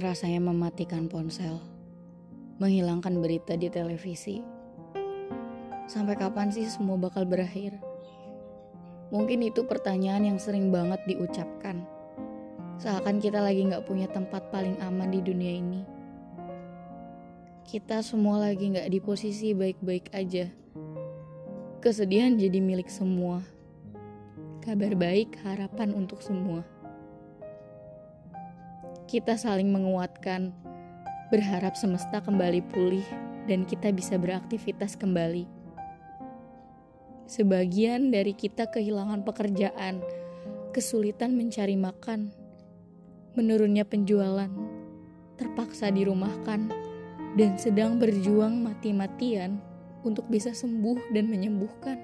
rasanya mematikan ponsel, menghilangkan berita di televisi. Sampai kapan sih semua bakal berakhir? Mungkin itu pertanyaan yang sering banget diucapkan. Seakan kita lagi gak punya tempat paling aman di dunia ini. Kita semua lagi gak di posisi baik-baik aja. Kesedihan jadi milik semua. Kabar baik, harapan untuk semua kita saling menguatkan, berharap semesta kembali pulih dan kita bisa beraktivitas kembali. Sebagian dari kita kehilangan pekerjaan, kesulitan mencari makan, menurunnya penjualan, terpaksa dirumahkan, dan sedang berjuang mati-matian untuk bisa sembuh dan menyembuhkan.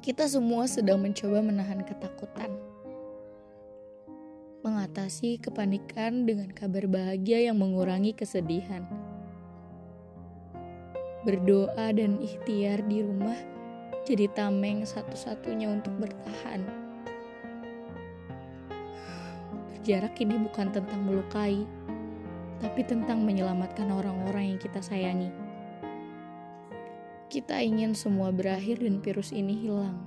Kita semua sedang mencoba menahan ketakutan mengatasi kepanikan dengan kabar bahagia yang mengurangi kesedihan. Berdoa dan ikhtiar di rumah jadi tameng satu-satunya untuk bertahan. Berjarak ini bukan tentang melukai, tapi tentang menyelamatkan orang-orang yang kita sayangi. Kita ingin semua berakhir dan virus ini hilang,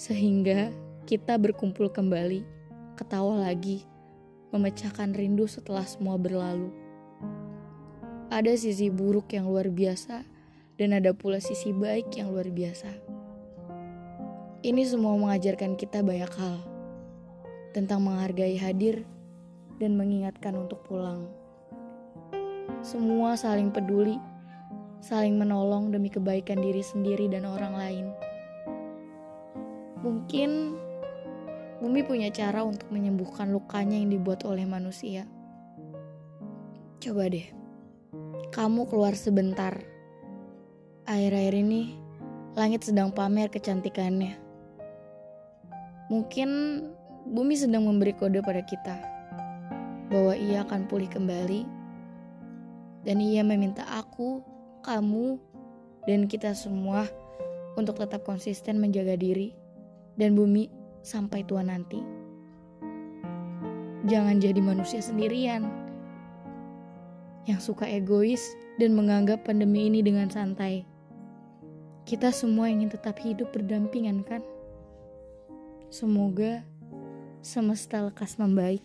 sehingga kita berkumpul kembali ketawa lagi, memecahkan rindu setelah semua berlalu. Ada sisi buruk yang luar biasa, dan ada pula sisi baik yang luar biasa. Ini semua mengajarkan kita banyak hal tentang menghargai hadir dan mengingatkan untuk pulang. Semua saling peduli, saling menolong demi kebaikan diri sendiri dan orang lain. Mungkin Bumi punya cara untuk menyembuhkan lukanya yang dibuat oleh manusia. Coba deh, kamu keluar sebentar. Air-air ini, langit sedang pamer kecantikannya. Mungkin bumi sedang memberi kode pada kita bahwa ia akan pulih kembali, dan ia meminta aku, kamu, dan kita semua untuk tetap konsisten menjaga diri, dan bumi sampai tua nanti. Jangan jadi manusia sendirian yang suka egois dan menganggap pandemi ini dengan santai. Kita semua ingin tetap hidup berdampingan, kan? Semoga semesta lekas membaik.